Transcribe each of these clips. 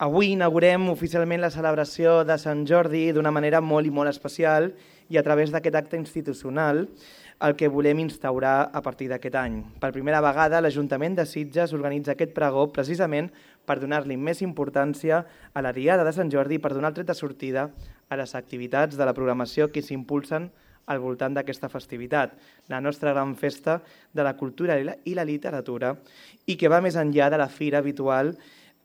Avui inaugurem oficialment la celebració de Sant Jordi d'una manera molt i molt especial i a través d'aquest acte institucional el que volem instaurar a partir d'aquest any. Per primera vegada, l'Ajuntament de Sitges organitza aquest pregó precisament per donar-li més importància a la Diada de Sant Jordi i per donar el tret de sortida a les activitats de la programació que s'impulsen al voltant d'aquesta festivitat, la nostra gran festa de la cultura i la, literatura i que va més enllà de la fira habitual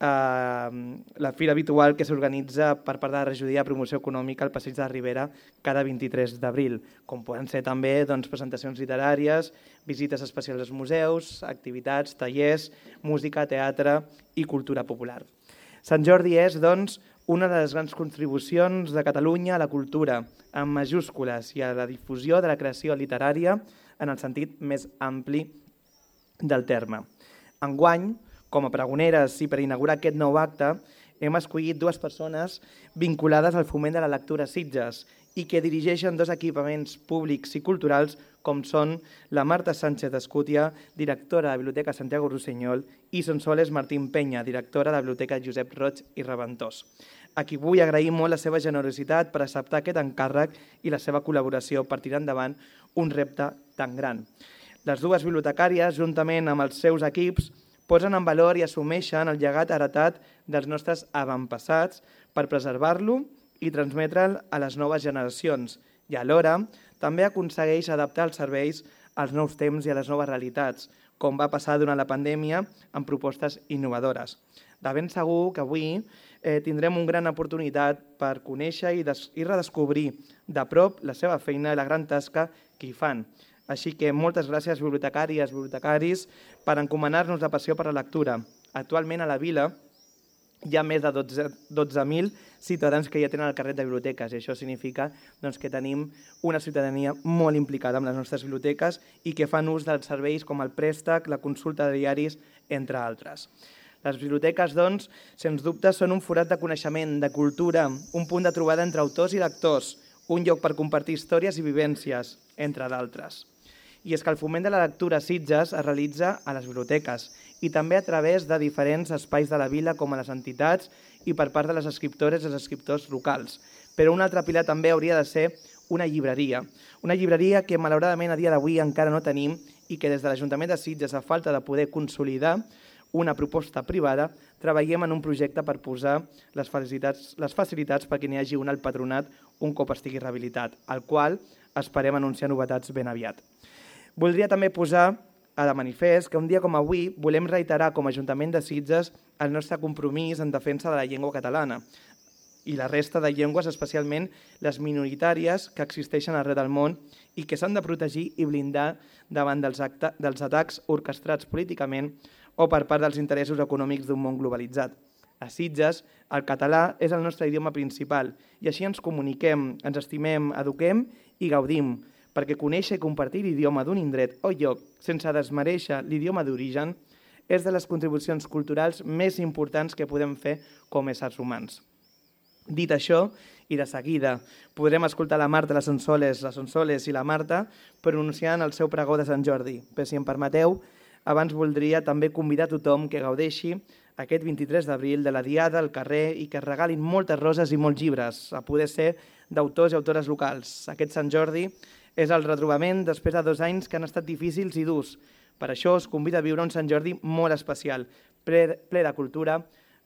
eh, la fira habitual que s'organitza per part de la regidoria de promoció econòmica al Passeig de la Ribera cada 23 d'abril, com poden ser també doncs, presentacions literàries, visites especials als museus, activitats, tallers, música, teatre i cultura popular. Sant Jordi és, doncs, una de les grans contribucions de Catalunya a la cultura, amb majúscules, i a la difusió de la creació literària en el sentit més ampli del terme. Enguany, com a pregoneres i per inaugurar aquest nou acte, hem escollit dues persones vinculades al foment de la lectura Sitges i que dirigeixen dos equipaments públics i culturals com són la Marta Sánchez Escútia, directora de la Biblioteca Santiago Rossinyol, i Sonsoles Martín Penya, directora de la Biblioteca Josep Roig i Reventós. A qui vull agrair molt la seva generositat per acceptar aquest encàrrec i la seva col·laboració per tirar endavant un repte tan gran. Les dues bibliotecàries, juntament amb els seus equips, posen en valor i assumeixen el llegat heretat dels nostres avantpassats per preservar-lo i transmetre'l a les noves generacions i alhora també aconsegueix adaptar els serveis als nous temps i a les noves realitats, com va passar durant la pandèmia amb propostes innovadores. De ben segur que avui eh, tindrem una gran oportunitat per conèixer i, i redescobrir de prop la seva feina i la gran tasca que hi fan. Així que moltes gràcies, bibliotecàries, bibliotecaris, per encomanar-nos la passió per la lectura. Actualment a la vila hi ha més de 12.000 12 ciutadans que ja tenen el carret de biblioteques i això significa doncs, que tenim una ciutadania molt implicada amb les nostres biblioteques i que fan ús dels serveis com el préstec, la consulta de diaris, entre altres. Les biblioteques, doncs, sens dubte, són un forat de coneixement, de cultura, un punt de trobada entre autors i lectors, un lloc per compartir històries i vivències, entre d'altres i és que el foment de la lectura a Sitges es realitza a les biblioteques i també a través de diferents espais de la vila com a les entitats i per part de les escriptores i els escriptors locals. Però un altre pilar també hauria de ser una llibreria. Una llibreria que malauradament a dia d'avui encara no tenim i que des de l'Ajuntament de Sitges, a falta de poder consolidar una proposta privada, treballem en un projecte per posar les facilitats, les facilitats perquè n'hi hagi un al patronat un cop estigui rehabilitat, al qual esperem anunciar novetats ben aviat. Voldria també posar a de manifest que un dia com avui volem reiterar com a Ajuntament de Sitges el nostre compromís en defensa de la llengua catalana i la resta de llengües, especialment les minoritàries que existeixen arreu del món i que s'han de protegir i blindar davant dels, acte, dels atacs orquestrats políticament o per part dels interessos econòmics d'un món globalitzat. A Sitges, el català és el nostre idioma principal i així ens comuniquem, ens estimem, eduquem i gaudim, perquè conèixer i compartir l'idioma d'un indret o lloc sense desmereixer l'idioma d'origen és de les contribucions culturals més importants que podem fer com a éssers humans. Dit això, i de seguida podrem escoltar la Marta, les Sonsoles, les Sonsoles i la Marta pronunciant el seu pregó de Sant Jordi. Però si em permeteu, abans voldria també convidar tothom que gaudeixi aquest 23 d'abril de la Diada al carrer i que regalin moltes roses i molts llibres, a poder ser d'autors i autores locals. Aquest Sant Jordi és el retrobament després de dos anys que han estat difícils i durs. Per això us convido a viure un Sant Jordi molt especial, ple, ple de cultura,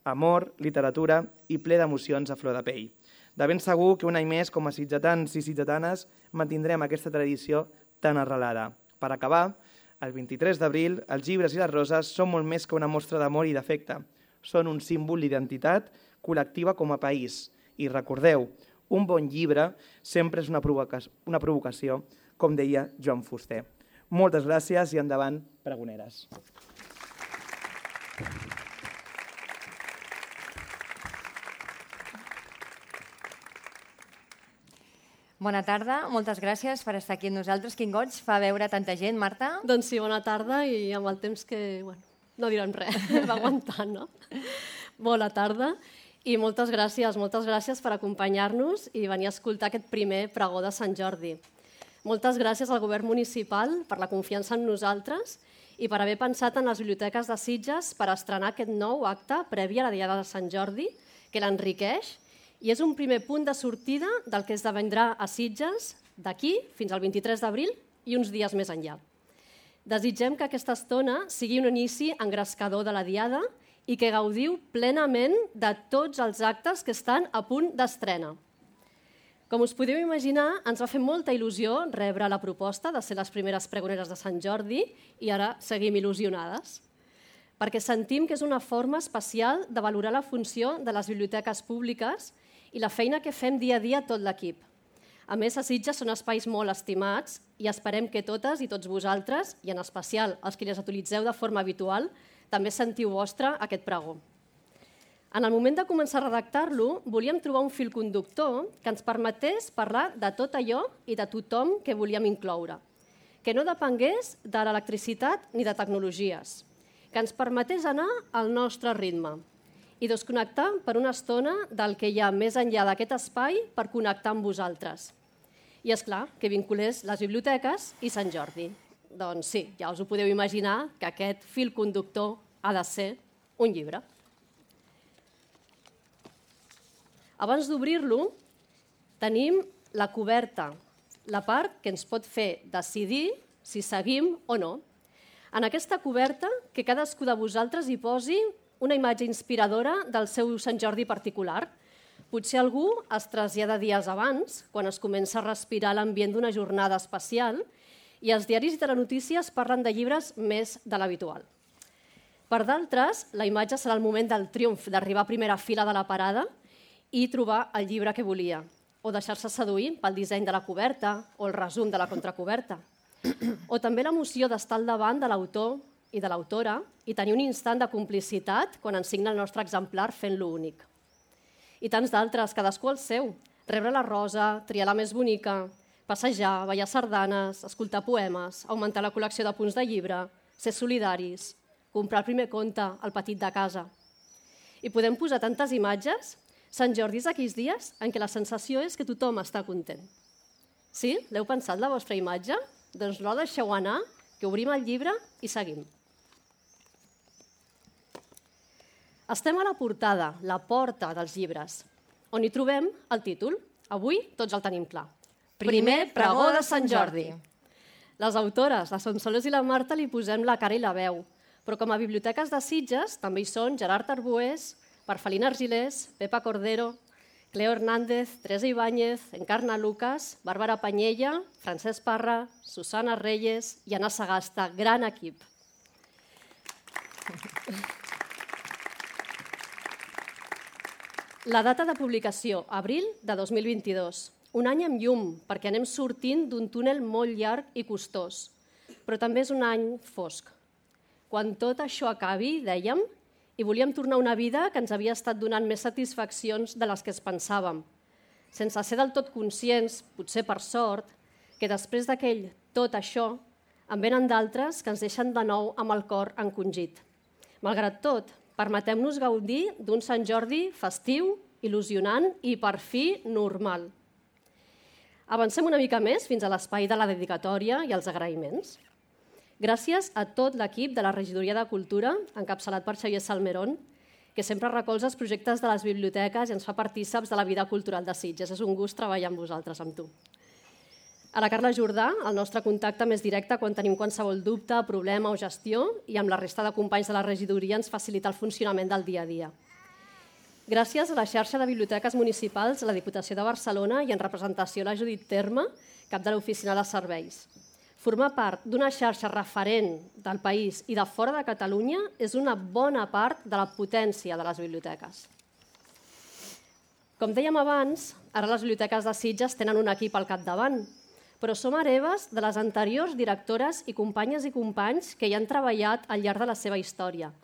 amor, literatura i ple d'emocions a flor de pell. De ben segur que un any més, com a sitgetans i sitgetanes, mantindrem aquesta tradició tan arrelada. Per acabar, el 23 d'abril, els llibres i les roses són molt més que una mostra d'amor i d'afecte. Són un símbol d'identitat col·lectiva com a país. I recordeu, un bon llibre sempre és una provocació, una provocació com deia Joan Fuster. Moltes gràcies i endavant, pregoneres. Bona tarda, moltes gràcies per estar aquí amb nosaltres. Quin goig fa veure tanta gent, Marta? Doncs sí, bona tarda i amb el temps que, bueno, no direm res, va aguantant, no? Bona tarda i moltes gràcies, moltes gràcies per acompanyar-nos i venir a escoltar aquest primer pregó de Sant Jordi. Moltes gràcies al govern municipal per la confiança en nosaltres i per haver pensat en les biblioteques de Sitges per estrenar aquest nou acte previ a la Diada de Sant Jordi, que l'enriqueix i és un primer punt de sortida del que esdevendrà a Sitges d'aquí fins al 23 d'abril i uns dies més enllà. Desitgem que aquesta estona sigui un inici engrescador de la Diada i que gaudiu plenament de tots els actes que estan a punt d'estrena. Com us podeu imaginar, ens va fer molta il·lusió rebre la proposta de ser les primeres pregoneres de Sant Jordi i ara seguim il·lusionades, perquè sentim que és una forma especial de valorar la funció de les biblioteques públiques i la feina que fem dia a dia tot l'equip. A més, a Sitges són espais molt estimats i esperem que totes i tots vosaltres, i en especial els que les utilitzeu de forma habitual, també sentiu vostre aquest pregó. En el moment de començar a redactar-lo, volíem trobar un fil conductor que ens permetés parlar de tot allò i de tothom que volíem incloure, que no depengués de l'electricitat ni de tecnologies, que ens permetés anar al nostre ritme i desconnectar per una estona del que hi ha més enllà d'aquest espai per connectar amb vosaltres. I és clar que vinculés les biblioteques i Sant Jordi. Doncs sí, ja us ho podeu imaginar que aquest fil conductor ha de ser un llibre. Abans d'obrir-lo, tenim la coberta, la part que ens pot fer decidir si seguim o no. En aquesta coberta, que cadascú de vosaltres hi posi una imatge inspiradora del seu Sant Jordi particular. Potser algú es trasllada dies abans, quan es comença a respirar l'ambient d'una jornada especial, i els diaris i telenotícies parlen de llibres més de l'habitual. Per d'altres, la imatge serà el moment del triomf d'arribar a primera fila de la parada i trobar el llibre que volia, o deixar-se seduir pel disseny de la coberta o el resum de la contracoberta. O també l'emoció d'estar al davant de l'autor i de l'autora i tenir un instant de complicitat quan ens signa el nostre exemplar fent-lo únic. I tants d'altres, cadascú el seu. Rebre la rosa, triar la més bonica, passejar, ballar sardanes, escoltar poemes, augmentar la col·lecció de punts de llibre, ser solidaris, comprar el primer conte, al petit de casa. I podem posar tantes imatges Sant Jordi és aquells dies en què la sensació és que tothom està content. Sí? L'heu pensat, la vostra imatge? Doncs no la deixeu anar, que obrim el llibre i seguim. Estem a la portada, la porta dels llibres, on hi trobem el títol. Avui tots el tenim clar. Primer pregó de Sant Jordi. Les autores, la Sonsoles i la Marta, li posem la cara i la veu, però com a biblioteques de Sitges també hi són Gerard Arbués, Marfalina Argilés, Pepa Cordero, Cleo Hernández, Teresa Ibáñez, Encarna Lucas, Bàrbara Panyella, Francesc Parra, Susana Reyes i Anna Sagasta. Gran equip. La data de publicació, abril de 2022. Un any amb llum, perquè anem sortint d'un túnel molt llarg i costós. Però també és un any fosc. Quan tot això acabi, dèiem, i volíem tornar a una vida que ens havia estat donant més satisfaccions de les que es pensàvem, sense ser del tot conscients, potser per sort, que després d'aquell tot això en venen d'altres que ens deixen de nou amb el cor encongit. Malgrat tot, permetem-nos gaudir d'un Sant Jordi festiu, il·lusionant i, per fi, normal. Avancem una mica més fins a l'espai de la dedicatòria i els agraïments. Gràcies a tot l'equip de la Regidoria de Cultura, encapçalat per Xavier Salmerón, que sempre recolza els projectes de les biblioteques i ens fa partíceps de la vida cultural de Sitges. És un gust treballar amb vosaltres, amb tu. A la Carla Jordà, el nostre contacte més directe quan tenim qualsevol dubte, problema o gestió, i amb la resta de companys de la regidoria ens facilita el funcionament del dia a dia. Gràcies a la xarxa de biblioteques municipals, la Diputació de Barcelona i en representació la Judit Terme, cap de l'Oficina de Serveis. Formar part d'una xarxa referent del país i de fora de Catalunya és una bona part de la potència de les biblioteques. Com dèiem abans, ara les biblioteques de Sitges tenen un equip al capdavant, però som hereves de les anteriors directores i companyes i companys que hi han treballat al llarg de la seva història.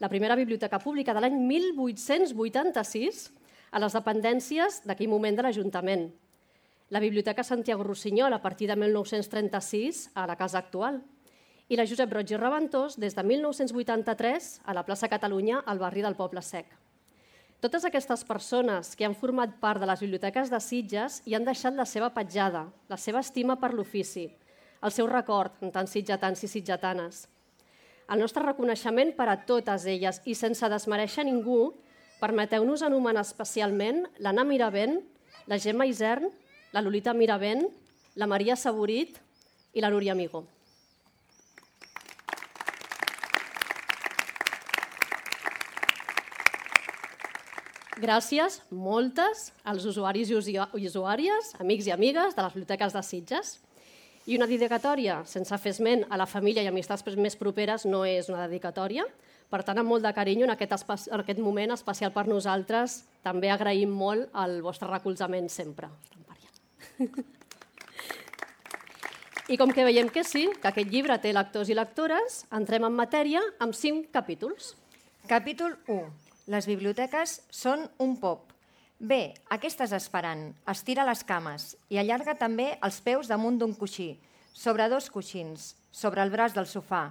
La primera biblioteca pública de l'any 1886 a les dependències d'aquell moment de l'Ajuntament, la Biblioteca Santiago Rossinyol a partir de 1936 a la casa actual i la Josep Roig i Reventós des de 1983 a la plaça Catalunya al barri del Poble Sec. Totes aquestes persones que han format part de les biblioteques de Sitges hi han deixat la seva petjada, la seva estima per l'ofici, el seu record en tant sitgetans i sitgetanes. El nostre reconeixement per a totes elles i sense desmereixer ningú, permeteu-nos anomenar especialment l'Anna Miravent, la Gemma Isern, la Lolita Miravent, la Maria Saborit i la Núria Amigo. Gràcies, moltes, als usuaris i usuàries, amics i amigues de les biblioteques de Sitges. I una dedicatòria, sense fer esment a la família i amistats més properes, no és una dedicatòria. Per tant, amb molt de carinyo, en aquest, en aquest moment especial per nosaltres, també agraïm molt el vostre recolzament sempre. I com que veiem que sí, que aquest llibre té lectors i lectores, entrem en matèria amb cinc capítols. Capítol 1 les biblioteques són un pop. Bé, aquestes esperant, estira les cames i allarga també els peus damunt d'un coixí, sobre dos coixins, sobre el braç del sofà,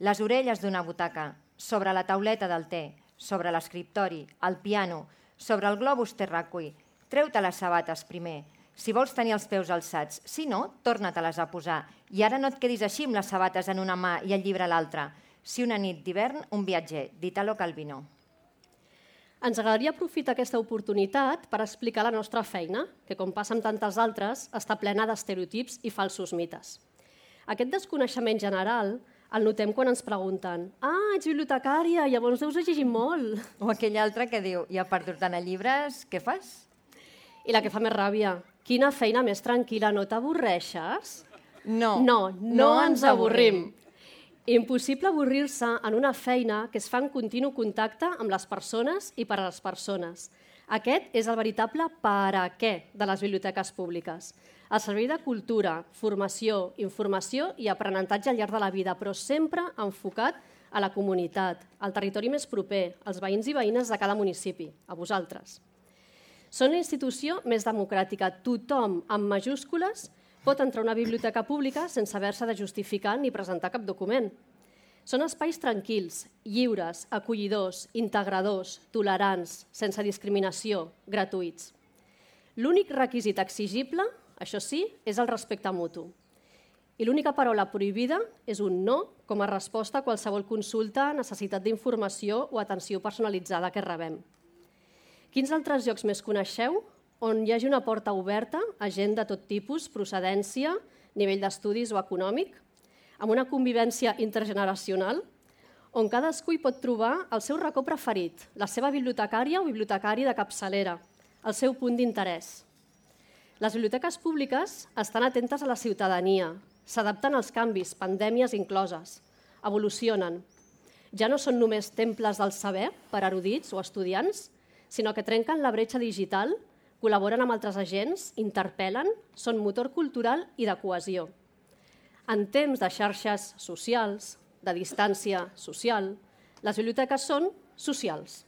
les orelles d'una butaca, sobre la tauleta del té, sobre l'escriptori, el piano, sobre el globus terracui. Treu-te les sabates primer, si vols tenir els peus alçats. Si no, torna-te-les a posar. I ara no et quedis així amb les sabates en una mà i el llibre a l'altra. Si una nit d'hivern, un viatger, d'Italo Calvino. Ens agradaria aprofitar aquesta oportunitat per explicar la nostra feina, que, com passa amb tantes altres, està plena d'estereotips i falsos mites. Aquest desconeixement general el notem quan ens pregunten «Ah, ets bibliotecària, llavors deus llegir molt». O aquell altre que diu «I a part a llibres, què fas?» I la que fa més ràbia «Quina feina més tranquil·la, no t'avorreixes?» No, no, no, no ens avorrim. Impossible avorrir-se en una feina que es fa en continu contacte amb les persones i per a les persones. Aquest és el veritable per a què de les biblioteques públiques. El servei de cultura, formació, informació i aprenentatge al llarg de la vida, però sempre enfocat a la comunitat, al territori més proper, als veïns i veïnes de cada municipi, a vosaltres. Són la institució més democràtica. Tothom, amb majúscules, pot entrar a una biblioteca pública sense haver-se de justificar ni presentar cap document. Són espais tranquils, lliures, acollidors, integradors, tolerants, sense discriminació, gratuïts. L'únic requisit exigible, això sí, és el respecte mutu. I l'única paraula prohibida és un no com a resposta a qualsevol consulta, necessitat d'informació o atenció personalitzada que rebem. Quins altres llocs més coneixeu on hi hagi una porta oberta a gent de tot tipus, procedència, nivell d'estudis o econòmic, amb una convivència intergeneracional, on cadascú hi pot trobar el seu racó preferit, la seva bibliotecària o bibliotecari de capçalera, el seu punt d'interès. Les biblioteques públiques estan atentes a la ciutadania, s'adapten als canvis, pandèmies incloses, evolucionen. Ja no són només temples del saber per erudits o estudiants, sinó que trenquen la bretxa digital col·laboren amb altres agents, interpel·len, són motor cultural i de cohesió. En temps de xarxes socials, de distància social, les biblioteques són socials.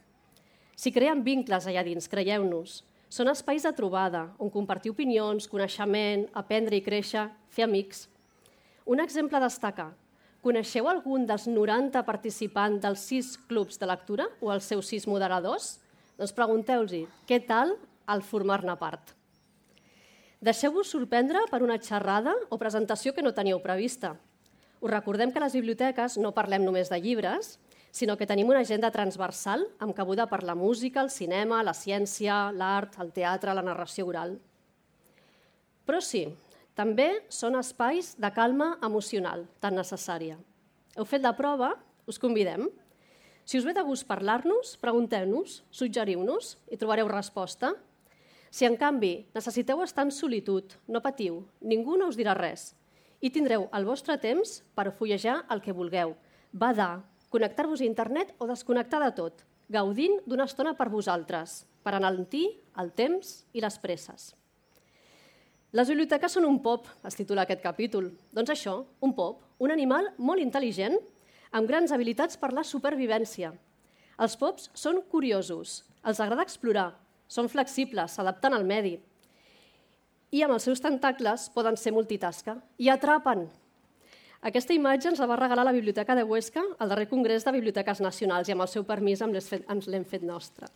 Si creen vincles allà dins, creieu-nos, són espais de trobada, on compartir opinions, coneixement, aprendre i créixer, fer amics. Un exemple a destacar. Coneixeu algun dels 90 participants dels 6 clubs de lectura o els seus 6 moderadors? Doncs pregunteu-los què tal al formar-ne part. Deixeu-vos sorprendre per una xerrada o presentació que no teníeu prevista. Us recordem que a les biblioteques no parlem només de llibres, sinó que tenim una agenda transversal amb cabuda per la música, el cinema, la ciència, l'art, el teatre, la narració oral. Però sí, també són espais de calma emocional tan necessària. Heu fet la prova? Us convidem. Si us ve de gust parlar-nos, pregunteu-nos, suggeriu-nos i trobareu resposta. Si, en canvi, necessiteu estar en solitud, no patiu, ningú no us dirà res i tindreu el vostre temps per fullejar el que vulgueu, badar, connectar-vos a internet o desconnectar de tot, gaudint d'una estona per vosaltres, per alentir el temps i les presses. Les biblioteques són un pop, es titula aquest capítol. Doncs això, un pop, un animal molt intel·ligent, amb grans habilitats per la supervivència. Els pops són curiosos, els agrada explorar, són flexibles, s'adapten al medi i amb els seus tentacles poden ser multitasca i atrapen. Aquesta imatge ens la va regalar la Biblioteca de Huesca al darrer Congrés de Biblioteques Nacionals i amb el seu permís ens l'hem fet nostra.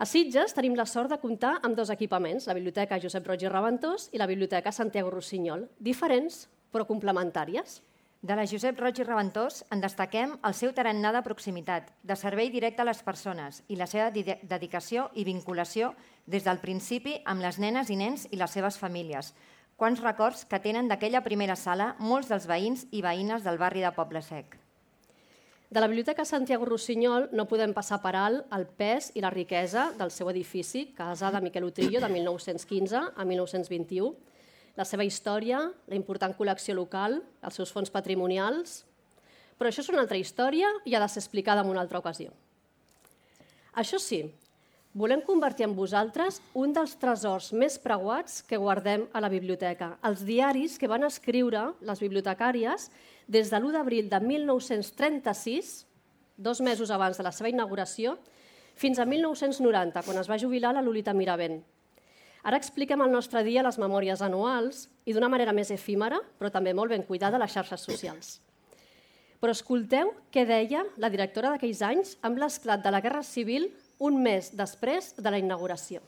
A Sitges tenim la sort de comptar amb dos equipaments, la Biblioteca Josep Roig i Reventós i la Biblioteca Santiago Rossinyol, diferents però complementàries. De la Josep Roig i Reventós en destaquem el seu tarannà de proximitat, de servei directe a les persones i la seva dedicació i vinculació des del principi amb les nenes i nens i les seves famílies. Quants records que tenen d'aquella primera sala molts dels veïns i veïnes del barri de Poble Sec. De la Biblioteca Santiago Rossinyol no podem passar per alt el pes i la riquesa del seu edifici, casa de Miquel Utrillo, de 1915 a 1921, la seva història, la important col·lecció local, els seus fons patrimonials... Però això és una altra història i ha de ser explicada en una altra ocasió. Això sí, volem convertir en vosaltres un dels tresors més preuats que guardem a la biblioteca, els diaris que van escriure les bibliotecàries des de l'1 d'abril de 1936, dos mesos abans de la seva inauguració, fins a 1990, quan es va jubilar la Lolita Miravent, Ara expliquem el nostre dia les memòries anuals i d'una manera més efímera, però també molt ben cuidada, les xarxes socials. Però escolteu què deia la directora d'aquells anys amb l'esclat de la Guerra Civil un mes després de la inauguració.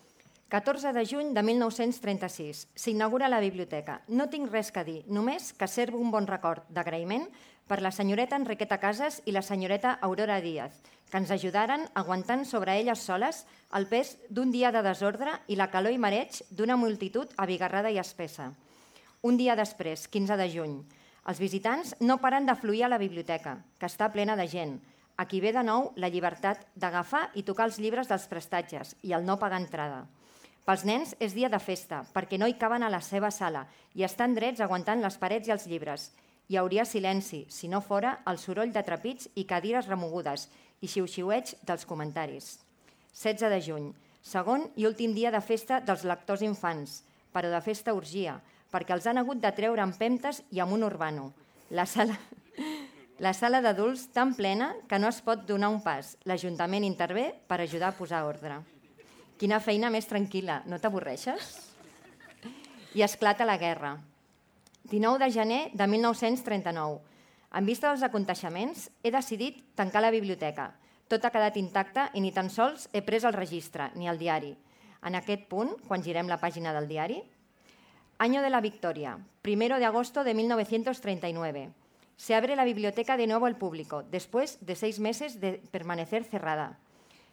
14 de juny de 1936. S'inaugura la biblioteca. No tinc res que dir, només que servo un bon record d'agraïment per la senyoreta Enriqueta Casas i la senyoreta Aurora Díaz, que ens ajudaren aguantant sobre elles soles el pes d'un dia de desordre i la calor i mareig d'una multitud abigarrada i espessa. Un dia després, 15 de juny, els visitants no paren de fluir a la biblioteca, que està plena de gent. Aquí ve de nou la llibertat d'agafar i tocar els llibres dels prestatges i el no pagar entrada. Pels nens és dia de festa, perquè no hi caben a la seva sala i estan drets aguantant les parets i els llibres. Hi hauria silenci, si no fora el soroll de trepits i cadires remogudes i xiu-xiueig dels comentaris. 16 de juny, segon i últim dia de festa dels lectors infants, però de festa orgia, perquè els han hagut de treure amb pemptes i amb un urbano. La sala, la sala d'adults tan plena que no es pot donar un pas. L'Ajuntament intervé per ajudar a posar ordre. Quina feina més tranquil·la, no t'avorreixes? I esclata la guerra. 19 de gener de 1939. En vista dels aconteixements, he decidit tancar la biblioteca. Tot ha quedat intacte i ni tan sols he pres el registre, ni el diari. En aquest punt, quan girem la pàgina del diari, Año de la Victoria, primero de agosto de 1939. Se abre la biblioteca de nuevo al público, después de seis meses de permanecer cerrada.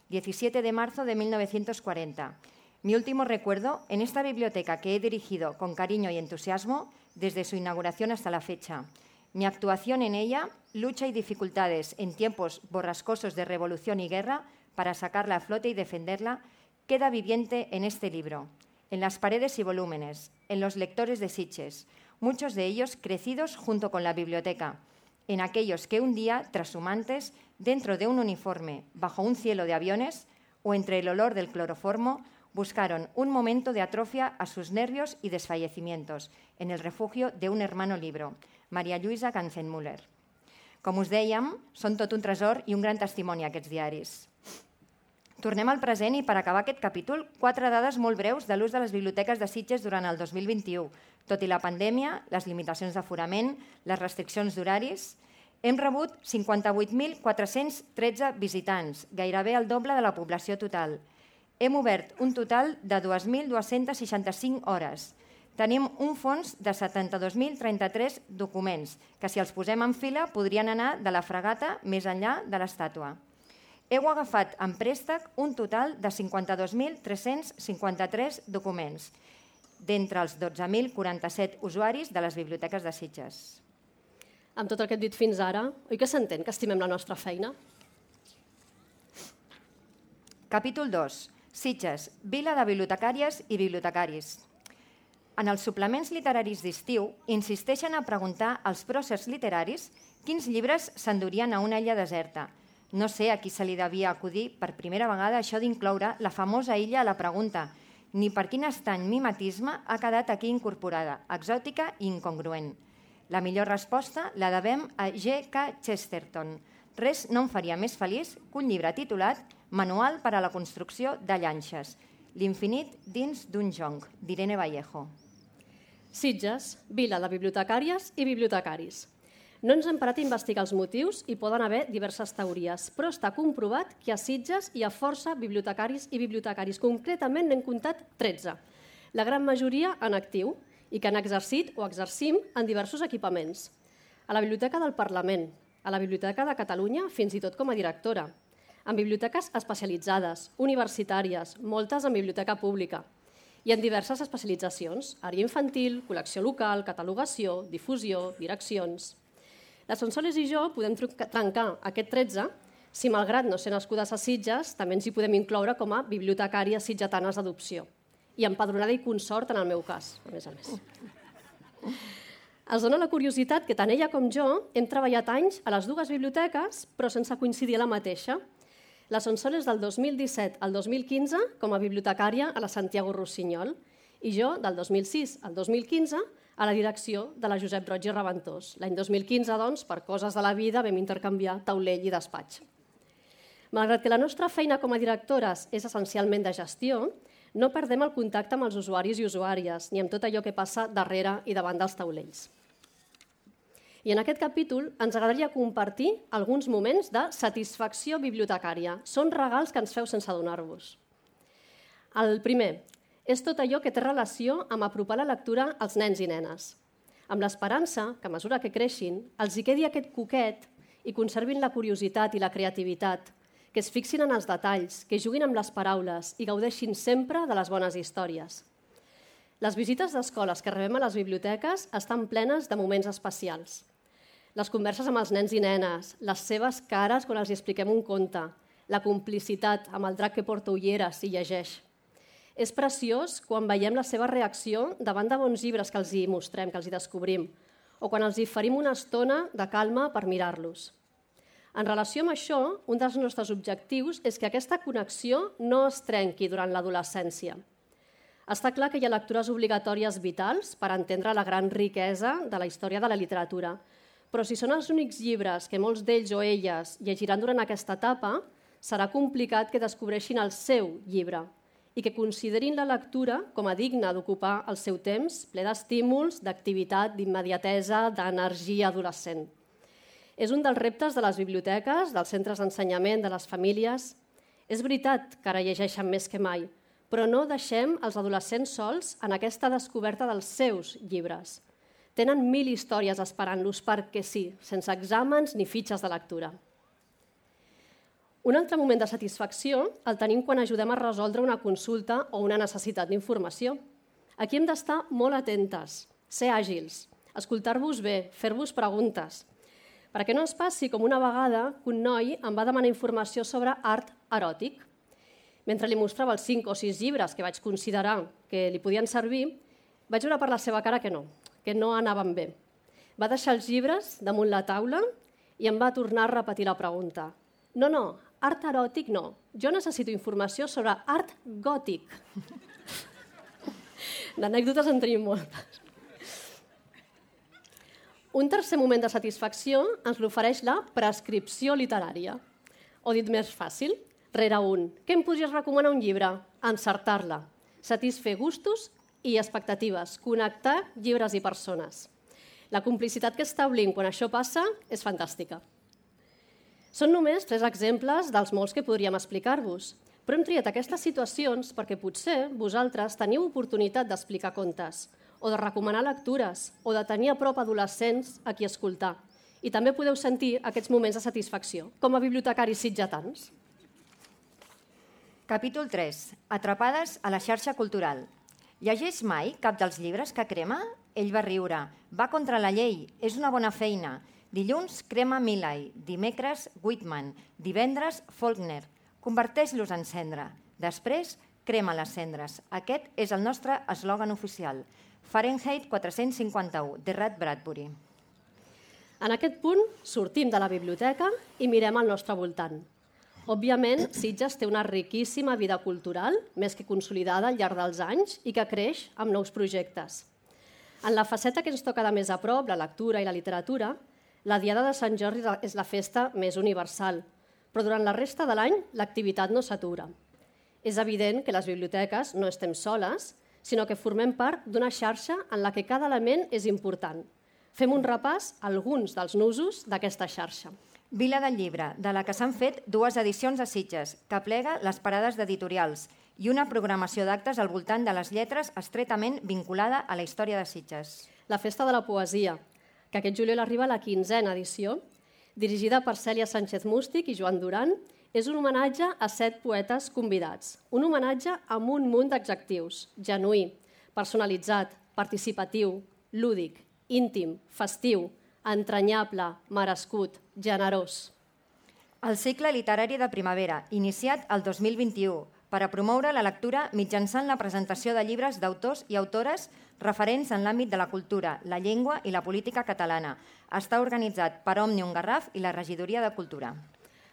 17 de marzo de 1940. Mi último recuerdo en esta biblioteca que he dirigido con cariño y entusiasmo desde su inauguración hasta la fecha. Mi actuación en ella, lucha y dificultades en tiempos borrascosos de revolución y guerra para sacarla a flote y defenderla, queda viviente en este libro, en las paredes y volúmenes, en los lectores de Sitges, muchos de ellos crecidos junto con la biblioteca, en aquellos que un día, trashumantes, dentro de un uniforme, bajo un cielo de aviones o entre el olor del cloroformo, buscaron un momento de atrofia a sus nervios y desfallecimientos en el refugio de un hermano libro, Maria Lluïsa Ganzenmüller. Com us dèiem, són tot un tresor i un gran testimoni aquests diaris. Tornem al present i per acabar aquest capítol, quatre dades molt breus de l'ús de les biblioteques de Sitges durant el 2021. Tot i la pandèmia, les limitacions d'aforament, les restriccions d'horaris, hem rebut 58.413 visitants, gairebé el doble de la població total. Hem obert un total de 2.265 hores, tenim un fons de 72.033 documents, que si els posem en fila podrien anar de la fregata més enllà de l'estàtua. Heu agafat en préstec un total de 52.353 documents, d'entre els 12.047 usuaris de les biblioteques de Sitges. Amb tot el que he dit fins ara, oi que s'entén que estimem la nostra feina? Capítol 2. Sitges, vila de bibliotecàries i bibliotecaris. En els suplements literaris d'estiu insisteixen a preguntar als pròcers literaris quins llibres s'endurien a una illa deserta. No sé a qui se li devia acudir per primera vegada això d'incloure la famosa illa a la pregunta ni per quin estany mimetisme ha quedat aquí incorporada, exòtica i incongruent. La millor resposta la devem a G.K. Chesterton. Res no em faria més feliç que un llibre titulat Manual per a la construcció de llanxes. L'infinit dins d'un jonc, d'Irene Vallejo. Sitges, vila de bibliotecàries i bibliotecaris. No ens hem parat a investigar els motius i poden haver diverses teories, però està comprovat que a Sitges hi ha força bibliotecaris i bibliotecaris. Concretament n'hem comptat 13, la gran majoria en actiu i que han exercit o exercim en diversos equipaments. a la Biblioteca del Parlament, a la Biblioteca de Catalunya, fins i tot com a directora, en biblioteques especialitzades, universitàries, moltes en biblioteca pública, i en diverses especialitzacions, àrea infantil, col·lecció local, catalogació, difusió, direccions... La Sonsoles i jo podem trencar aquest 13 si, malgrat no ser nascudes a Sitges, també ens hi podem incloure com a bibliotecàries sitgetanes d'adopció i empadronada i consort en el meu cas, a més a més. Es dona la curiositat que tant ella com jo hem treballat anys a les dues biblioteques, però sense coincidir a la mateixa. La Sonsoles del 2017 al 2015 com a bibliotecària a la Santiago Rossinyol i jo del 2006 al 2015 a la direcció de la Josep Roig i Reventós. L'any 2015, doncs, per coses de la vida, vam intercanviar taulell i despatx. Malgrat que la nostra feina com a directores és essencialment de gestió, no perdem el contacte amb els usuaris i usuàries, ni amb tot allò que passa darrere i davant dels taulells. I en aquest capítol ens agradaria compartir alguns moments de satisfacció bibliotecària. Són regals que ens feu sense donar-vos. El primer és tot allò que té relació amb apropar la lectura als nens i nenes, amb l'esperança que a mesura que creixin els hi quedi aquest coquet i conservin la curiositat i la creativitat, que es fixin en els detalls, que juguin amb les paraules i gaudeixin sempre de les bones històries. Les visites d'escoles que rebem a les biblioteques estan plenes de moments especials. Les converses amb els nens i nenes, les seves cares quan els expliquem un conte, la complicitat amb el drac que porta ulleres i llegeix. És preciós quan veiem la seva reacció davant de bons llibres que els hi mostrem, que els hi descobrim, o quan els hi ferim una estona de calma per mirar-los. En relació amb això, un dels nostres objectius és que aquesta connexió no es trenqui durant l'adolescència. Està clar que hi ha lectures obligatòries vitals per entendre la gran riquesa de la història de la literatura, però si són els únics llibres que molts d'ells o elles llegiran durant aquesta etapa, serà complicat que descobreixin el seu llibre i que considerin la lectura com a digna d'ocupar el seu temps, ple d'estímuls, d'activitat, d'immediatesa, d'energia adolescent. És un dels reptes de les biblioteques, dels centres d'ensenyament, de les famílies. És veritat que ara llegeixen més que mai, però no deixem els adolescents sols en aquesta descoberta dels seus llibres. Tenen mil històries esperant-los perquè sí, sense exàmens ni fitxes de lectura. Un altre moment de satisfacció el tenim quan ajudem a resoldre una consulta o una necessitat d'informació. Aquí hem d'estar molt atentes, ser àgils, escoltar-vos bé, fer-vos preguntes, perquè no ens passi com una vegada que un noi em va demanar informació sobre art eròtic. Mentre li mostrava els cinc o sis llibres que vaig considerar que li podien servir, vaig veure per la seva cara que no, que no anaven bé. Va deixar els llibres damunt la taula i em va tornar a repetir la pregunta. No, no, art eròtic no. Jo necessito informació sobre art gòtic. D'anècdotes en tenim moltes. Un tercer moment de satisfacció ens l'ofereix la prescripció literària. O dit més fàcil, rere un. Què em podries recomanar un llibre? Encertar-la. Satisfer gustos i expectatives. Connectar llibres i persones. La complicitat que establim quan això passa és fantàstica. Són només tres exemples dels molts que podríem explicar-vos, però hem triat aquestes situacions perquè potser vosaltres teniu oportunitat d'explicar contes, o de recomanar lectures, o de tenir a prop adolescents a qui escoltar. I també podeu sentir aquests moments de satisfacció, com a bibliotecaris sitjatans. Capítol 3. Atrapades a la xarxa cultural. Llegeix mai cap dels llibres que crema? Ell va riure. Va contra la llei. És una bona feina. Dilluns crema Milay, dimecres Whitman, divendres Faulkner. Converteix-los en cendra. Després crema les cendres. Aquest és el nostre eslògan oficial. Fahrenheit 451, de Rat Bradbury. En aquest punt sortim de la biblioteca i mirem al nostre voltant. Òbviament, Sitges té una riquíssima vida cultural, més que consolidada al llarg dels anys i que creix amb nous projectes. En la faceta que ens toca de més a prop, la lectura i la literatura, la Diada de Sant Jordi és la festa més universal, però durant la resta de l'any l'activitat no s'atura. És evident que les biblioteques no estem soles sinó que formem part d'una xarxa en la que cada element és important. Fem un repàs a alguns dels nusos d'aquesta xarxa. Vila del Llibre, de la que s'han fet dues edicions a Sitges, que plega les parades d'editorials i una programació d'actes al voltant de les lletres estretament vinculada a la història de Sitges. La Festa de la Poesia, que aquest juliol arriba a la quinzena edició, dirigida per Cèlia Sánchez Mústic i Joan Duran, és un homenatge a set poetes convidats. Un homenatge amb un munt d'adjectius. Genuí, personalitzat, participatiu, lúdic, íntim, festiu, entranyable, merescut, generós. El cicle literari de primavera, iniciat el 2021, per a promoure la lectura mitjançant la presentació de llibres d'autors i autores referents en l'àmbit de la cultura, la llengua i la política catalana. Està organitzat per Òmnium Garraf i la Regidoria de Cultura.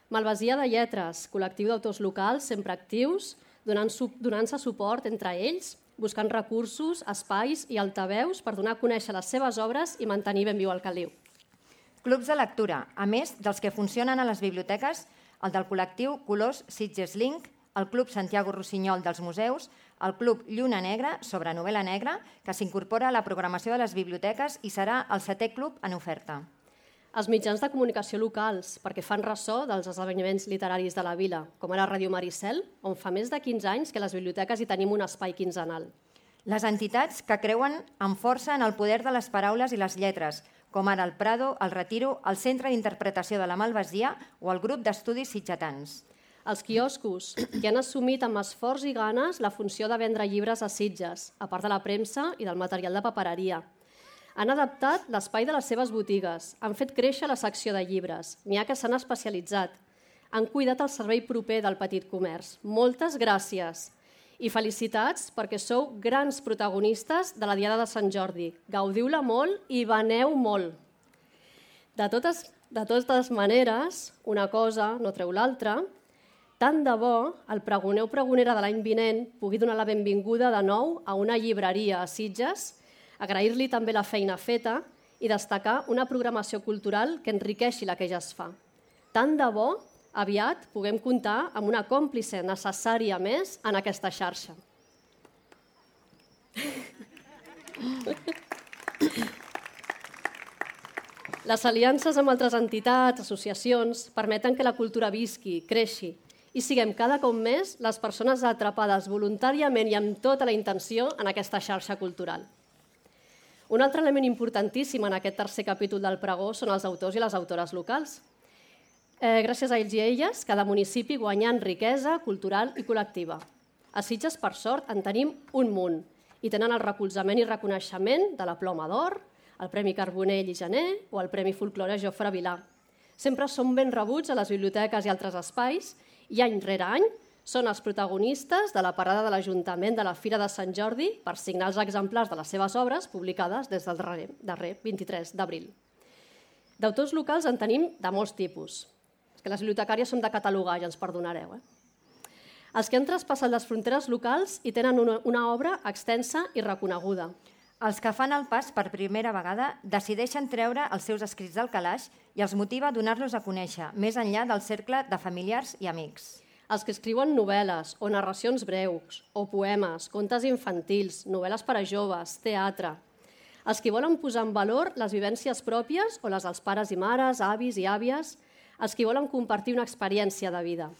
Malvasia de Lletres, col·lectiu d'autors locals sempre actius, donant-se donant suport entre ells, buscant recursos, espais i altaveus per donar a conèixer les seves obres i mantenir ben viu el caliu. Clubs de lectura, a més dels que funcionen a les biblioteques, el del col·lectiu Colors Sitges Link, el Club Santiago Rossinyol dels Museus, el Club Lluna Negra, sobre novel·la negra, que s'incorpora a la programació de les biblioteques i serà el setè club en oferta. Els mitjans de comunicació locals, perquè fan ressò dels esdeveniments literaris de la vila, com ara Ràdio Maricel, on fa més de 15 anys que les biblioteques hi tenim un espai quinzenal. Les entitats que creuen amb força en el poder de les paraules i les lletres, com ara el Prado, el Retiro, el Centre d'Interpretació de la Malvasia o el Grup d'Estudis Sitgetans els quioscos, que han assumit amb esforç i ganes la funció de vendre llibres a Sitges, a part de la premsa i del material de papereria. Han adaptat l'espai de les seves botigues, han fet créixer la secció de llibres, n'hi ha que s'han especialitzat, han cuidat el servei proper del petit comerç. Moltes gràcies i felicitats perquè sou grans protagonistes de la Diada de Sant Jordi. Gaudiu-la molt i veneu molt. De totes, de totes maneres, una cosa no treu l'altra, tant de bo el pregoner o pregonera de l'any vinent pugui donar la benvinguda de nou a una llibreria a Sitges, agrair-li també la feina feta i destacar una programació cultural que enriqueixi la que ja es fa. Tant de bo aviat puguem comptar amb una còmplice necessària més en aquesta xarxa. Les aliances amb altres entitats, associacions, permeten que la cultura visqui, creixi i siguem cada cop més les persones atrapades voluntàriament i amb tota la intenció en aquesta xarxa cultural. Un altre element importantíssim en aquest tercer capítol del pregó són els autors i les autores locals. Eh, gràcies a ells i a elles, cada municipi guanyant riquesa cultural i col·lectiva. A Sitges, per sort, en tenim un munt i tenen el recolzament i reconeixement de la Ploma d'Or, el Premi Carbonell i Gener o el Premi Folklore Jofre Vilà. Sempre són ben rebuts a les biblioteques i altres espais i any rere any són els protagonistes de la parada de l'Ajuntament de la Fira de Sant Jordi per signar els exemplars de les seves obres publicades des del darrer, darrer 23 d'abril. D'autors locals en tenim de molts tipus. És que les bibliotecàries som de catalogar, ja ens perdonareu. Eh? Els que han traspassat les fronteres locals i tenen una, una obra extensa i reconeguda. Els que fan el pas per primera vegada decideixen treure els seus escrits del calaix i els motiva a donar-los a conèixer, més enllà del cercle de familiars i amics. Els que escriuen novel·les o narracions breus, o poemes, contes infantils, novel·les per a joves, teatre. Els que volen posar en valor les vivències pròpies o les dels pares i mares, avis i àvies. Els que volen compartir una experiència de vida.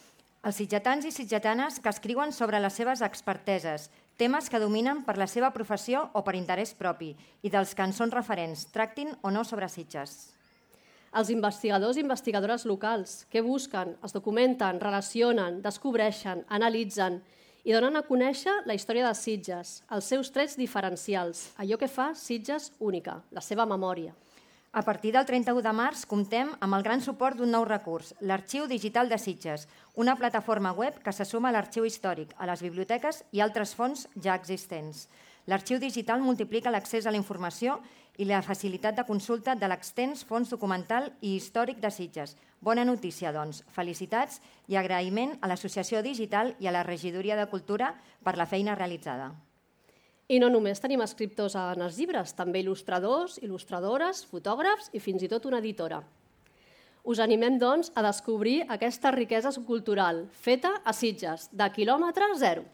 Els sitgetans i sitgetanes que escriuen sobre les seves experteses, temes que dominen per la seva professió o per interès propi i dels que en són referents, tractin o no sobre Sitges. Els investigadors i investigadores locals, que busquen, es documenten, relacionen, descobreixen, analitzen i donen a conèixer la història de Sitges, els seus trets diferencials, allò que fa Sitges única, la seva memòria. A partir del 31 de març comptem amb el gran suport d'un nou recurs, l'Arxiu Digital de Sitges, una plataforma web que se suma a l'arxiu històric, a les biblioteques i altres fons ja existents. L'arxiu digital multiplica l'accés a la informació i la facilitat de consulta de l'extens fons documental i històric de Sitges. Bona notícia, doncs. Felicitats i agraïment a l'Associació Digital i a la Regidoria de Cultura per la feina realitzada. I no només tenim escriptors en els llibres, també il·lustradors, il·lustradores, fotògrafs i fins i tot una editora. Us animem, doncs, a descobrir aquesta riquesa subcultural feta a Sitges, de quilòmetre zero.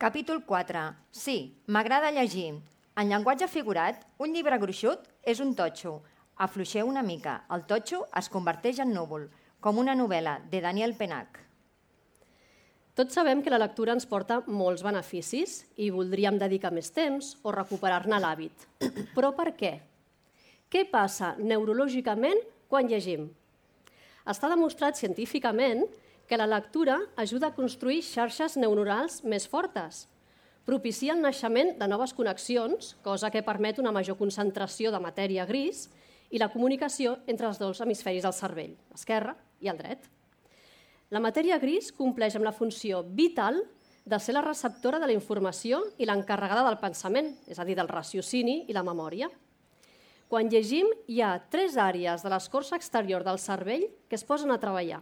Capítol 4. Sí, m'agrada llegir. En llenguatge figurat, un llibre gruixut és un totxo. Afluixeu una mica. El totxo es converteix en núvol, com una novel·la de Daniel Penac. Tots sabem que la lectura ens porta molts beneficis i voldríem dedicar més temps o recuperar-ne l'hàbit. Però per què? què passa neurològicament quan llegim? Està demostrat científicament que la lectura ajuda a construir xarxes neuronals més fortes, propicia el naixement de noves connexions, cosa que permet una major concentració de matèria gris i la comunicació entre els dos hemisferis del cervell, l'esquerre i el dret. La matèria gris compleix amb la funció vital de ser la receptora de la informació i l'encarregada del pensament, és a dir, del raciocini i la memòria. Quan llegim, hi ha tres àrees de l'escorça exterior del cervell que es posen a treballar.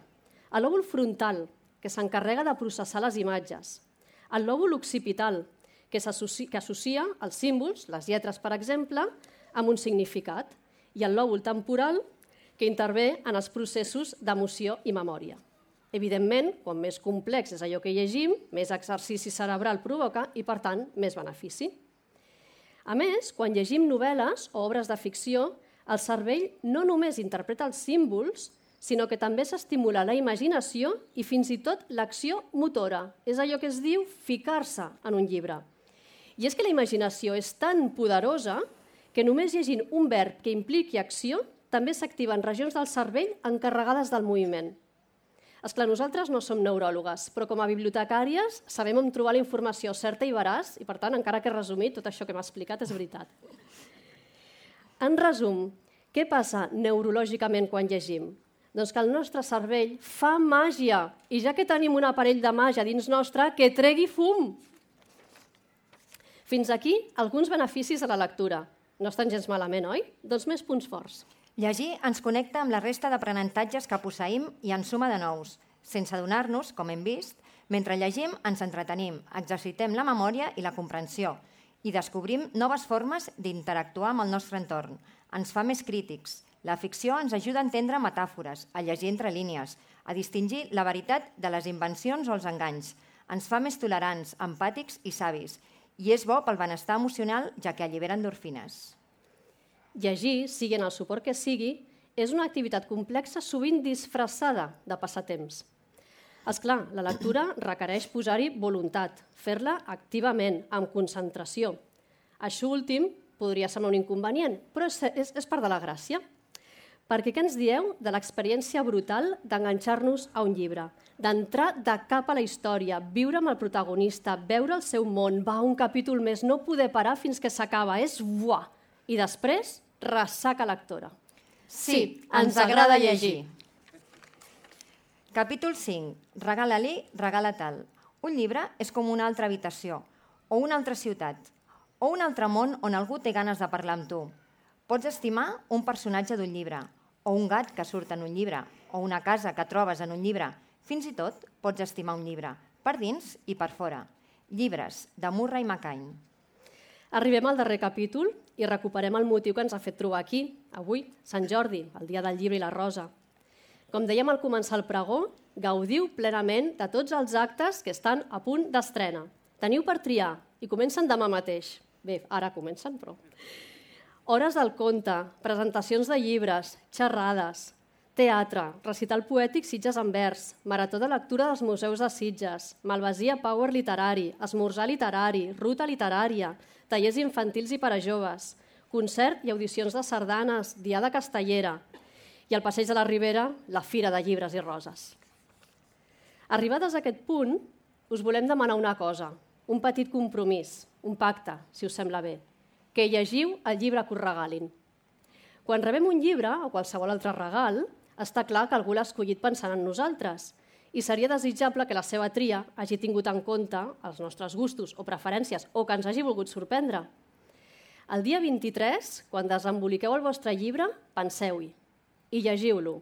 El lòbul frontal, que s'encarrega de processar les imatges. El lòbul occipital, que, associa, que associa els símbols, les lletres, per exemple, amb un significat. I el lòbul temporal, que intervé en els processos d'emoció i memòria. Evidentment, quan més complex és allò que llegim, més exercici cerebral provoca i, per tant, més benefici. A més, quan llegim novel·les o obres de ficció, el cervell no només interpreta els símbols, sinó que també s'estimula la imaginació i fins i tot l'acció motora. És allò que es diu ficar-se en un llibre. I és que la imaginació és tan poderosa que només llegint un verb que impliqui acció també s'activen regions del cervell encarregades del moviment. És clar, nosaltres no som neuròlogues, però com a bibliotecàries sabem on trobar la informació certa i veraç i, per tant, encara que resumit, tot això que m'ha explicat és veritat. En resum, què passa neurològicament quan llegim? Doncs que el nostre cervell fa màgia i ja que tenim un aparell de màgia dins nostre, que tregui fum. Fins aquí alguns beneficis de la lectura. No estan gens malament, oi? Doncs més punts forts. Llegir ens connecta amb la resta d'aprenentatges que posseïm i en suma de nous. Sense adonar-nos, com hem vist, mentre llegim ens entretenim, exercitem la memòria i la comprensió i descobrim noves formes d'interactuar amb el nostre entorn. Ens fa més crítics. La ficció ens ajuda a entendre metàfores, a llegir entre línies, a distingir la veritat de les invencions o els enganys. Ens fa més tolerants, empàtics i savis. I és bo pel benestar emocional, ja que allibera endorfines. Llegir, sigui en el suport que sigui, és una activitat complexa sovint disfressada de passatemps. És clar, la lectura requereix posar-hi voluntat, fer-la activament, amb concentració. Això últim podria semblar un inconvenient, però és, és, és part de la gràcia. Perquè què ens dieu de l'experiència brutal d'enganxar-nos a un llibre, d'entrar de cap a la història, viure amb el protagonista, veure el seu món, va un capítol més, no poder parar fins que s'acaba, és buah! I després, ressaca lectora. Sí, ens agrada llegir. Capítol 5. Regala-li, regala tal. Un llibre és com una altra habitació, o una altra ciutat, o un altre món on algú té ganes de parlar amb tu. Pots estimar un personatge d'un llibre, o un gat que surt en un llibre, o una casa que trobes en un llibre. Fins i tot pots estimar un llibre, per dins i per fora. Llibres, de Murray McCain. Arribem al darrer capítol i recuperem el motiu que ens ha fet trobar aquí, avui, Sant Jordi, el dia del llibre i la rosa. Com dèiem al començar el pregó, gaudiu plenament de tots els actes que estan a punt d'estrena. Teniu per triar i comencen demà mateix. Bé, ara comencen, però... Hores del conte, presentacions de llibres, xerrades, teatre, recital poètic Sitges en vers, marató de lectura dels museus de Sitges, Malvasia Power Literari, esmorzar literari, ruta literària, tallers infantils i per a joves, concert i audicions de sardanes, diada castellera i al passeig de la Ribera, la Fira de Llibres i Roses. Arribades a aquest punt, us volem demanar una cosa, un petit compromís, un pacte, si us sembla bé, que llegiu el llibre que us regalin. Quan rebem un llibre o qualsevol altre regal, està clar que algú l'ha escollit pensant en nosaltres i seria desitjable que la seva tria hagi tingut en compte els nostres gustos o preferències o que ens hagi volgut sorprendre. El dia 23, quan desemboliqueu el vostre llibre, penseu-hi i llegiu-lo.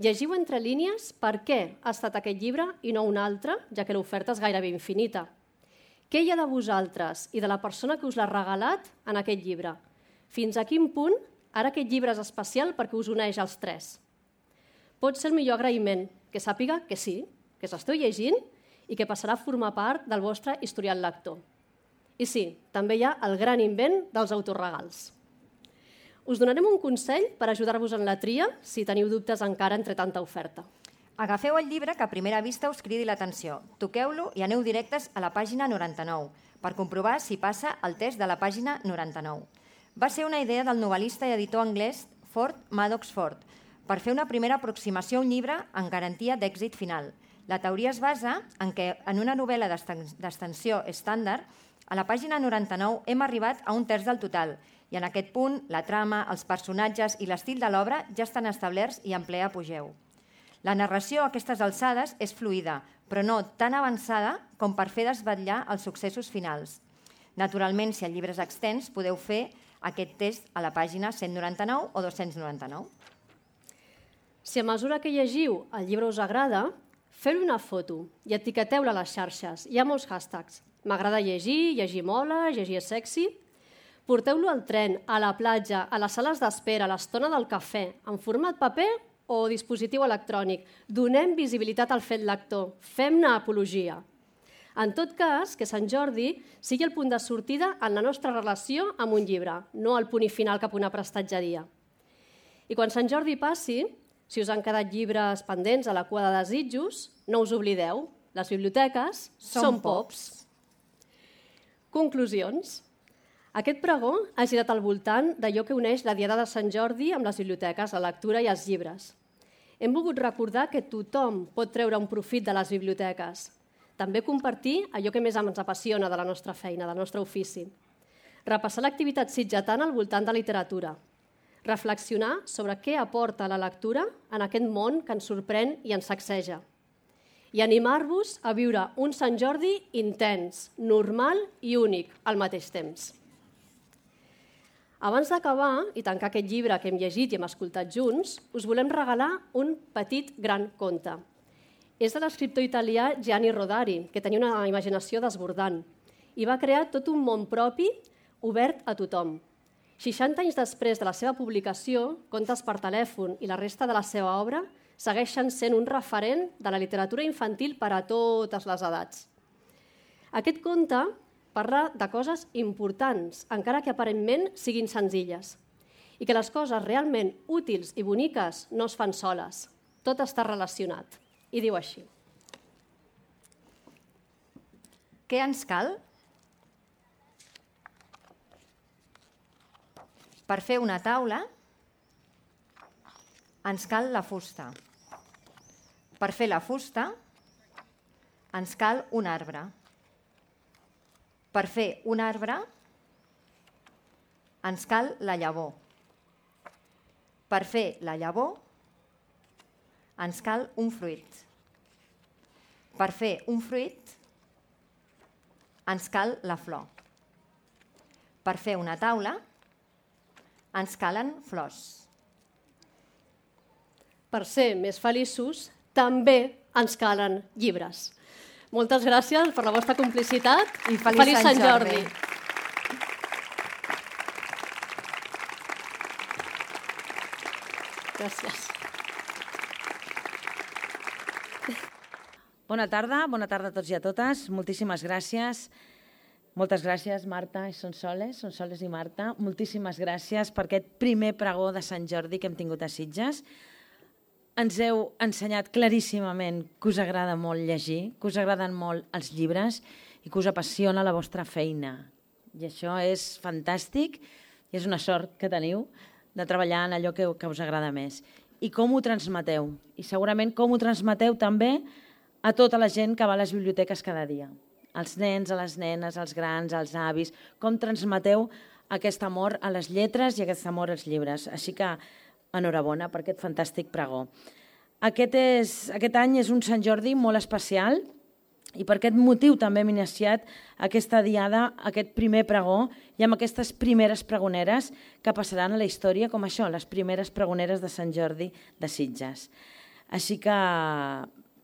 Llegiu entre línies per què ha estat aquest llibre i no un altre, ja que l'oferta és gairebé infinita. Què hi ha de vosaltres i de la persona que us l'ha regalat en aquest llibre? Fins a quin punt ara aquest llibre és especial perquè us uneix als tres? Pot ser el millor agraïment, que sàpiga que sí, que s'esteu llegint i que passarà a formar part del vostre historial lector. I sí, també hi ha el gran invent dels autorregals. Us donarem un consell per ajudar-vos en la tria si teniu dubtes encara entre tanta oferta. Agafeu el llibre que a primera vista us cridi l'atenció, toqueu-lo i aneu directes a la pàgina 99 per comprovar si passa el test de la pàgina 99. va ser una idea del novel·lista i editor anglès Ford Maddox Ford per fer una primera aproximació a un llibre en garantia d'èxit final. La teoria es basa en que en una novel·la d'extensió estàndard, a la pàgina 99 hem arribat a un terç del total i en aquest punt la trama, els personatges i l'estil de l'obra ja estan establerts i en ple apogeu. La narració a aquestes alçades és fluida, però no tan avançada com per fer desvetllar els successos finals. Naturalment, si el llibre és extens, podeu fer aquest test a la pàgina 199 o 299. Si a mesura que llegiu el llibre us agrada, feu una foto i etiqueteu-la a les xarxes. Hi ha molts hashtags. M'agrada llegir, llegir mola, llegir sexy. Porteu-lo al tren, a la platja, a les sales d'espera, a l'estona del cafè, en format paper o dispositiu electrònic. Donem visibilitat al fet lector. Fem-ne apologia. En tot cas, que Sant Jordi sigui el punt de sortida en la nostra relació amb un llibre, no el punt i final cap a una prestatgeria. I quan Sant Jordi passi, si us han quedat llibres pendents a la cua de desitjos, no us oblideu, les biblioteques són, són pops. Conclusions. Aquest pregó ha girat al voltant d'allò que uneix la Diada de Sant Jordi amb les biblioteques, la lectura i els llibres. Hem volgut recordar que tothom pot treure un profit de les biblioteques, també compartir allò que més ens apassiona de la nostra feina, del nostre ofici. Repassar l'activitat sitgetana al voltant de literatura. Reflexionar sobre què aporta la lectura en aquest món que ens sorprèn i ens sacseja. I animar-vos a viure un Sant Jordi intens, normal i únic al mateix temps. Abans d'acabar i tancar aquest llibre que hem llegit i hem escoltat junts, us volem regalar un petit gran conte – és de l'escriptor italià Gianni Rodari, que tenia una imaginació desbordant i va crear tot un món propi obert a tothom. 60 anys després de la seva publicació, Contes per telèfon i la resta de la seva obra segueixen sent un referent de la literatura infantil per a totes les edats. Aquest conte parla de coses importants, encara que aparentment siguin senzilles, i que les coses realment útils i boniques no es fan soles. Tot està relacionat. I diu així. Què ens cal? Per fer una taula ens cal la fusta. Per fer la fusta ens cal un arbre. Per fer un arbre ens cal la llavor. Per fer la llavor ens cal un fruit. Per fer un fruit ens cal la flor. Per fer una taula ens calen flors. Per ser més feliços també ens calen llibres. Moltes gràcies per la vostra complicitat i feliç, feliç Sant, Sant Jordi. Jordi. Gràcies. Bona tarda, bona tarda a tots i a totes. Moltíssimes gràcies. Moltes gràcies, Marta i Sonsoles, Sonsoles i Marta. Moltíssimes gràcies per aquest primer pregó de Sant Jordi que hem tingut a Sitges. Ens heu ensenyat claríssimament que us agrada molt llegir, que us agraden molt els llibres i que us apassiona la vostra feina. I això és fantàstic i és una sort que teniu de treballar en allò que, que us agrada més. I com ho transmeteu. I segurament com ho transmeteu també a tota la gent que va a les biblioteques cada dia. Els nens, a les nenes, als grans, als avis, com transmeteu aquest amor a les lletres i aquest amor als llibres. Així que enhorabona per aquest fantàstic pregó. Aquest, és, aquest any és un Sant Jordi molt especial i per aquest motiu també hem iniciat aquesta diada, aquest primer pregó i amb aquestes primeres pregoneres que passaran a la història com això, les primeres pregoneres de Sant Jordi de Sitges. Així que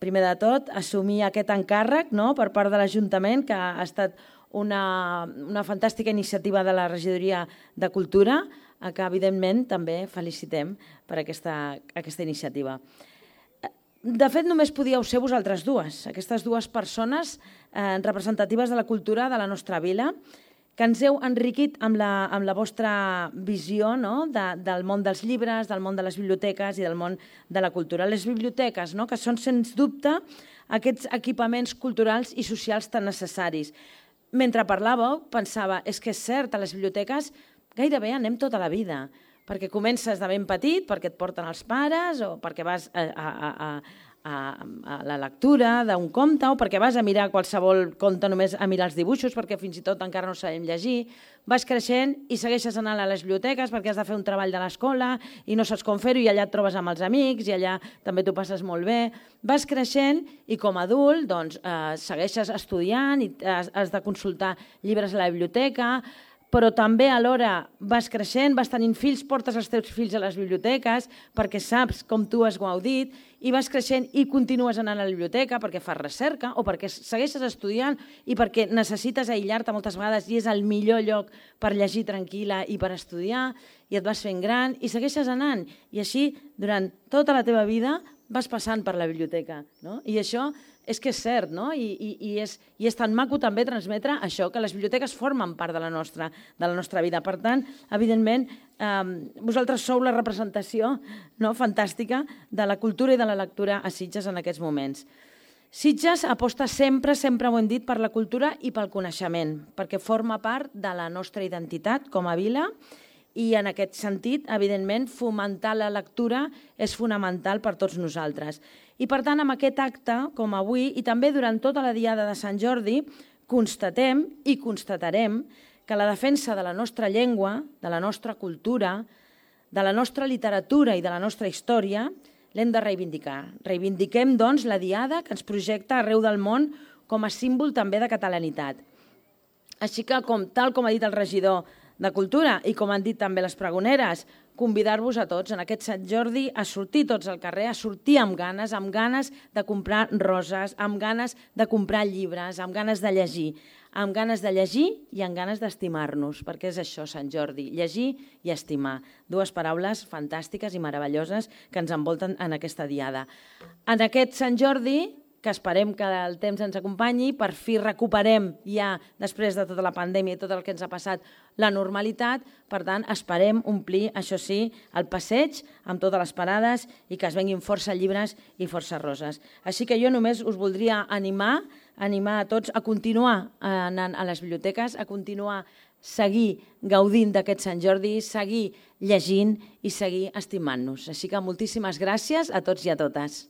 primer de tot, assumir aquest encàrrec no?, per part de l'Ajuntament, que ha estat una, una fantàstica iniciativa de la Regidoria de Cultura, que evidentment també felicitem per aquesta, aquesta iniciativa. De fet, només podíeu ser vosaltres dues, aquestes dues persones eh, representatives de la cultura de la nostra vila, que ens heu enriquit amb la, amb la vostra visió no? de, del món dels llibres, del món de les biblioteques i del món de la cultura. Les biblioteques, no? que són, sens dubte, aquests equipaments culturals i socials tan necessaris. Mentre parlàveu, pensava, és que és cert, a les biblioteques gairebé anem tota la vida, perquè comences de ben petit, perquè et porten els pares, o perquè vas a, a, a, a, a la lectura d'un conte, o perquè vas a mirar qualsevol conte només a mirar els dibuixos, perquè fins i tot encara no sabem llegir, vas creixent i segueixes anant a les biblioteques perquè has de fer un treball de l'escola i no saps com fer-ho i allà et trobes amb els amics i allà també t'ho passes molt bé. Vas creixent i com a adult doncs, eh, segueixes estudiant i has, has de consultar llibres a la biblioteca, però també alhora vas creixent, vas tenint fills, portes els teus fills a les biblioteques perquè saps com tu has gaudit i vas creixent i continues anant a la biblioteca perquè fas recerca o perquè segueixes estudiant i perquè necessites aïllar-te moltes vegades i és el millor lloc per llegir tranquil·la i per estudiar i et vas fent gran i segueixes anant i així durant tota la teva vida vas passant per la biblioteca. No? I això és que és cert, no? I, i, i, és, i és tan maco també transmetre això, que les biblioteques formen part de la nostra, de la nostra vida. Per tant, evidentment, eh, vosaltres sou la representació no, fantàstica de la cultura i de la lectura a Sitges en aquests moments. Sitges aposta sempre, sempre ho hem dit, per la cultura i pel coneixement, perquè forma part de la nostra identitat com a vila i en aquest sentit, evidentment, fomentar la lectura és fonamental per tots nosaltres. I per tant, amb aquest acte, com avui, i també durant tota la diada de Sant Jordi, constatem i constatarem que la defensa de la nostra llengua, de la nostra cultura, de la nostra literatura i de la nostra història l'hem de reivindicar. Reivindiquem, doncs, la diada que ens projecta arreu del món com a símbol també de catalanitat. Així que, com, tal com ha dit el regidor de Cultura i com han dit també les pregoneres, convidar-vos a tots en aquest Sant Jordi a sortir tots al carrer, a sortir amb ganes, amb ganes de comprar roses, amb ganes de comprar llibres, amb ganes de llegir, amb ganes de llegir i amb ganes d'estimar-nos, perquè és això, Sant Jordi, llegir i estimar. Dues paraules fantàstiques i meravelloses que ens envolten en aquesta diada. En aquest Sant Jordi que esperem que el temps ens acompanyi, per fi recuperem ja, després de tota la pandèmia i tot el que ens ha passat, la normalitat. Per tant, esperem omplir, això sí, el passeig amb totes les parades i que es venguin força llibres i força roses. Així que jo només us voldria animar, animar a tots a continuar anant a les biblioteques, a continuar seguir gaudint d'aquest Sant Jordi, seguir llegint i seguir estimant-nos. Així que moltíssimes gràcies a tots i a totes.